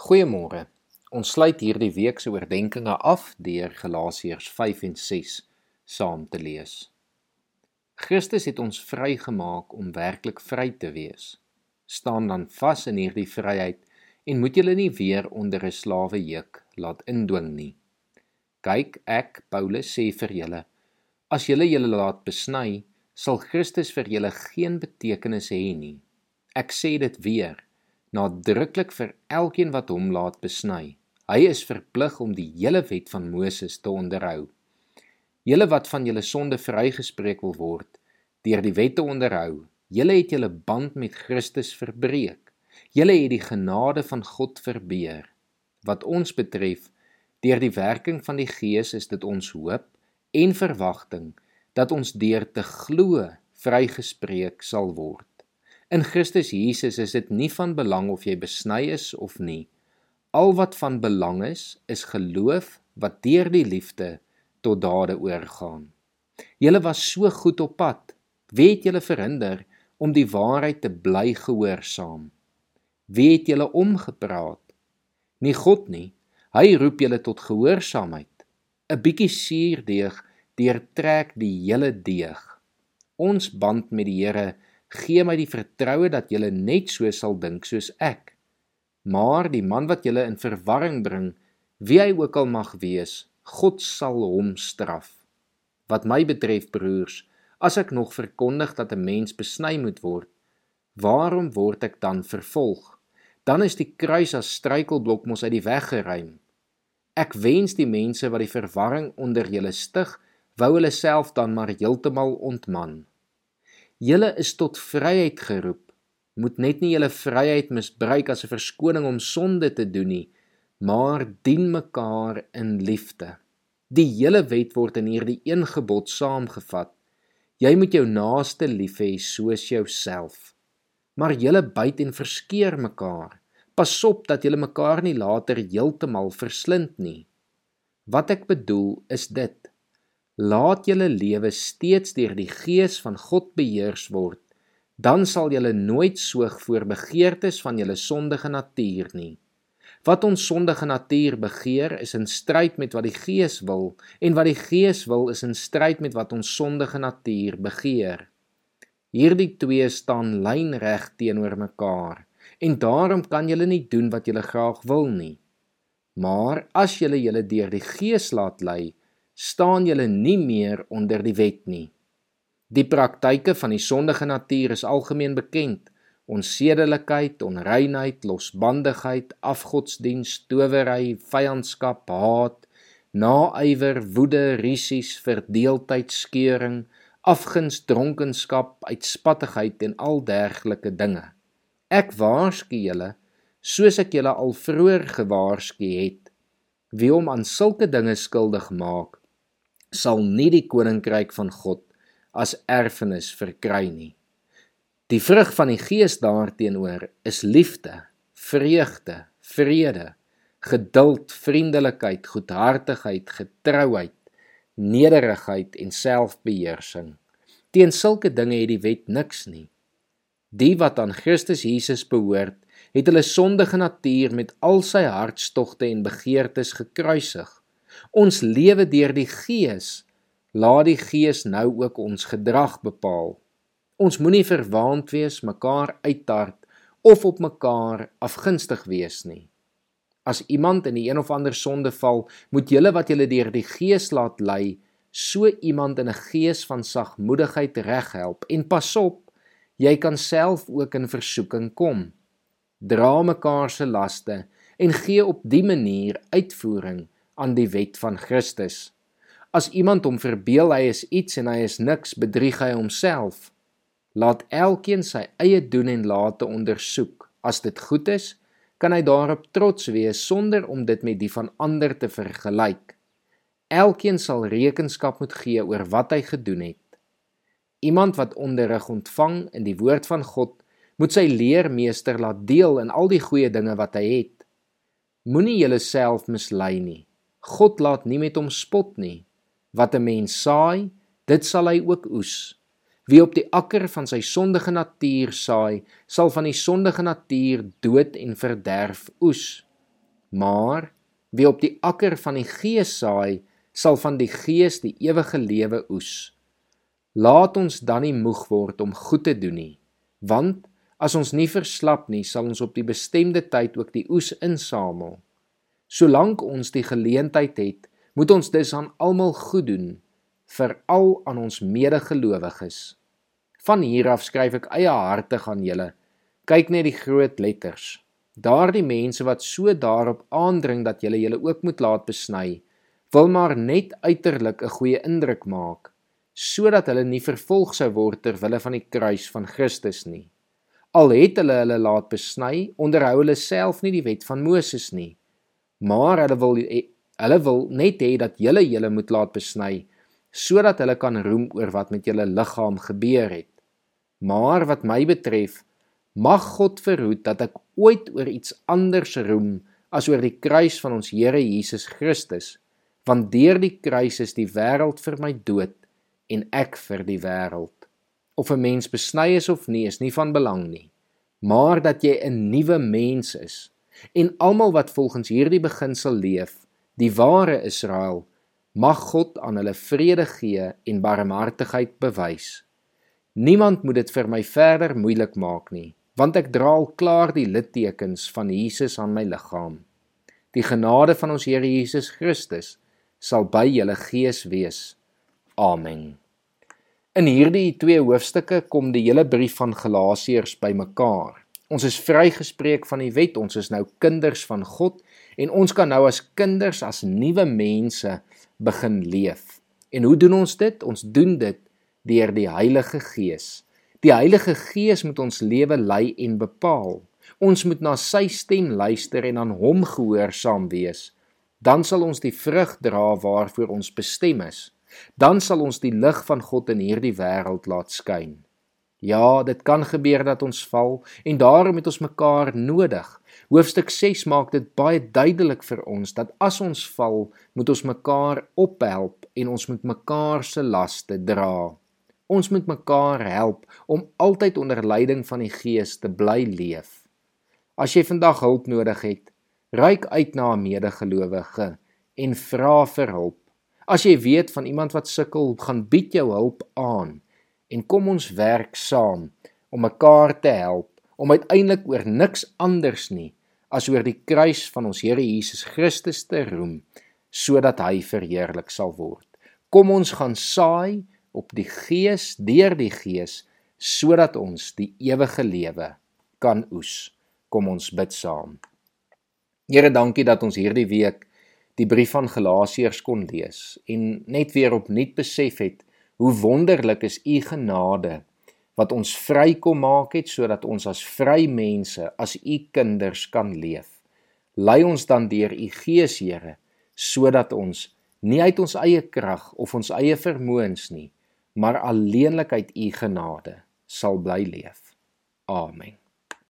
Goeiemôre. Ons sluit hierdie week se oordeenkings af deur Galasiërs 5 en 6 saam te lees. Christus het ons vrygemaak om werklik vry te wees. Staan dan vas in hierdie vryheid en moet julle nie weer onder 'n slawe juk laat indwing nie. Kyk, ek Paulus sê vir julle, as julle julle laat besny, sal Christus vir julle geen betekenis hê nie. Ek sê dit weer nadruklik vir elkeen wat hom laat besny. Hy is verplig om die hele wet van Moses te onderhou. Julle wat van julle sonde vrygespreek wil word deur die wet te onderhou, julle het julle band met Christus verbreek. Julle het die genade van God verbeur. Wat ons betref, deur die werking van die Gees is dit ons hoop en verwagting dat ons deur te glo vrygespreek sal word. In Christus Jesus is dit nie van belang of jy besny is of nie. Al wat van belang is, is geloof wat deur die liefde tot dade oorgaan. Julle was so goed op pad. Wie het julle verhinder om die waarheid te bly gehoorsaam? Wie het julle omgepraat? Nie God nie. Hy roep julle tot gehoorsaamheid. 'n Bietjie suurdeeg deurtrek die hele deeg. Ons band met die Here gee my die vertroue dat julle net so sal dink soos ek. Maar die man wat julle in verwarring bring, wie hy ook al mag wees, God sal hom straf. Wat my betref, broers, as ek nog verkondig dat 'n mens besny moet word, waarom word ek dan vervolg? Dan is die kruis as struikelblok mos uit die weg geruim. Ek wens die mense wat die verwarring onder julle stig, wou hulle self dan maar heeltemal ontman. Julle is tot vryheid geroep. Moet net nie julle vryheid misbruik as 'n verskoning om sonde te doen nie, maar dien mekaar in liefde. Die hele wet word in hierdie een gebod saamgevat. Jy moet jou naaste lief hê soos jouself. Maar julle byt en verskeer mekaar. Pas op dat julle mekaar nie later heeltemal verslind nie. Wat ek bedoel is dit: laat julle lewe steeds deur die gees van God beheers word. Dan sal julle nooit soog voor begeertes van julle sondige natuur nie. Wat ons sondige natuur begeer is in stryd met wat die gees wil en wat die gees wil is in stryd met wat ons sondige natuur begeer. Hierdie twee staan lynreg teenoor mekaar en daarom kan julle nie doen wat julle graag wil nie. Maar as julle julle deur die gees laat lei staan julle nie meer onder die wet nie. Die praktyke van die sondige natuur is algemeen bekend: onsedelikheid, onreinheid, losbandigheid, afgodsdiens, towery, vyandskap, haat, naaiwer, woede, risies, verdeeldheid, skeuring, afguns, dronkenskap, uitspattigheid en al dergelike dinge. Ek waarsku julle, soos ek julle al vroeër gewaarsku het, wie hom aan sulke dinge skuldig maak, sal nie die koninkryk van God as erfenis verkry nie. Die vrug van die Gees daarteenoor is liefde, vreugde, vrede, geduld, vriendelikheid, goedhartigheid, getrouheid, nederigheid en selfbeheersing. Teen sulke dinge het die wet niks nie. Die wat aan Christus Jesus behoort, het hulle sondige natuur met al sy hartstogte en begeertes gekruisig. Ons lewe deur die Gees. Laat die Gees nou ook ons gedrag bepaal. Ons moenie verwaand wees, mekaar uittart of op mekaar afgunstig wees nie. As iemand in die een of ander sonde val, moet julle wat julle deur die Gees laat lei, so iemand in 'n gees van sagmoedigheid reghelp en pas op, jy kan self ook in versoeking kom. Dra mekaar se laste en gee op dië manier uitvoering aan die wet van Christus. As iemand hom verbeel hy is iets en hy is niks, bedrieg hy homself. Laat elkeen sy eie doen en late ondersoek. As dit goed is, kan hy daarop trots wees sonder om dit met die van ander te vergelyk. Elkeen sal rekenskap moet gee oor wat hy gedoen het. Iemand wat onderrig ontvang in die woord van God, moet sy leermeester laat deel in al die goeie dinge wat hy het. Moenie jouself mislei nie. God laat nie met hom spot nie. Wat 'n mens saai, dit sal hy ook oes. Wie op die akker van sy sondige natuur saai, sal van die sondige natuur dood en verderf oes. Maar wie op die akker van die Gees saai, sal van die Gees die ewige lewe oes. Laat ons dan nie moeg word om goed te doen nie, want as ons nie verslap nie, sal ons op die bestemde tyd ook die oes insamel. Solank ons die geleentheid het, moet ons dus aan almal goed doen, veral aan ons medegelowiges. Van hier af skryf ek eie hartig aan julle. Kyk net die groot letters. Daardie mense wat so daarop aandring dat julle julle ook moet laat besny, wil maar net uiterlik 'n goeie indruk maak, sodat hulle nie vervolg sou word ter wille van die kruis van Christus nie. Al het hulle hulle laat besny, onderhou hulle self nie die wet van Moses nie. Maar hulle wil hulle wil net hê dat julle julle moet laat besny sodat hulle kan roem oor wat met julle liggaam gebeur het. Maar wat my betref, mag God verhoed dat ek ooit oor iets anders roem as oor die kruis van ons Here Jesus Christus, want deur die kruis is die wêreld vir my dood en ek vir die wêreld. Of 'n mens besny is of nie, is nie van belang nie, maar dat jy 'n nuwe mens is. En almal wat volgens hierdie beginsel leef, die ware Israel, mag God aan hulle vrede gee en barmhartigheid bewys. Niemand moet dit vir my verder moeilik maak nie, want ek dra al klaar die littekens van Jesus aan my liggaam. Die genade van ons Here Jesus Christus sal by julle gees wees. Amen. In hierdie twee hoofstukke kom die hele brief van Galasiërs bymekaar. Ons is vrygespreek van die wet, ons is nou kinders van God en ons kan nou as kinders as nuwe mense begin leef. En hoe doen ons dit? Ons doen dit deur die Heilige Gees. Die Heilige Gees moet ons lewe lei en bepaal. Ons moet na sy stem luister en aan hom gehoorsaam wees. Dan sal ons die vrug dra waarvoor ons bestem is. Dan sal ons die lig van God in hierdie wêreld laat skyn. Ja, dit kan gebeur dat ons val en daarom het ons mekaar nodig. Hoofstuk 6 maak dit baie duidelik vir ons dat as ons val, moet ons mekaar ophelp en ons moet mekaar se laste dra. Ons moet mekaar help om altyd onder leiding van die Gees te bly leef. As jy vandag hulp nodig het, reik uit na 'n medegelowige en vra vir hulp. As jy weet van iemand wat sukkel, gaan bied jou hulp aan en kom ons werk saam om mekaar te help om uiteindelik oor niks anders nie as oor die kruis van ons Here Jesus Christus te roem sodat hy verheerlik sal word. Kom ons gaan saai op die Gees deur die Gees sodat ons die ewige lewe kan oes. Kom ons bid saam. Here, dankie dat ons hierdie week die brief van Galasiërs kon lees en net weer opnuut besef het hoe wonderlik is u genade wat ons vry kom maak het sodat ons as vry mense as u kinders kan leef. Lei ons dan deur u Gees, Here, sodat ons nie uit ons eie krag of ons eie vermoëns nie, maar alleenlik uit u genade sal bly leef. Amen.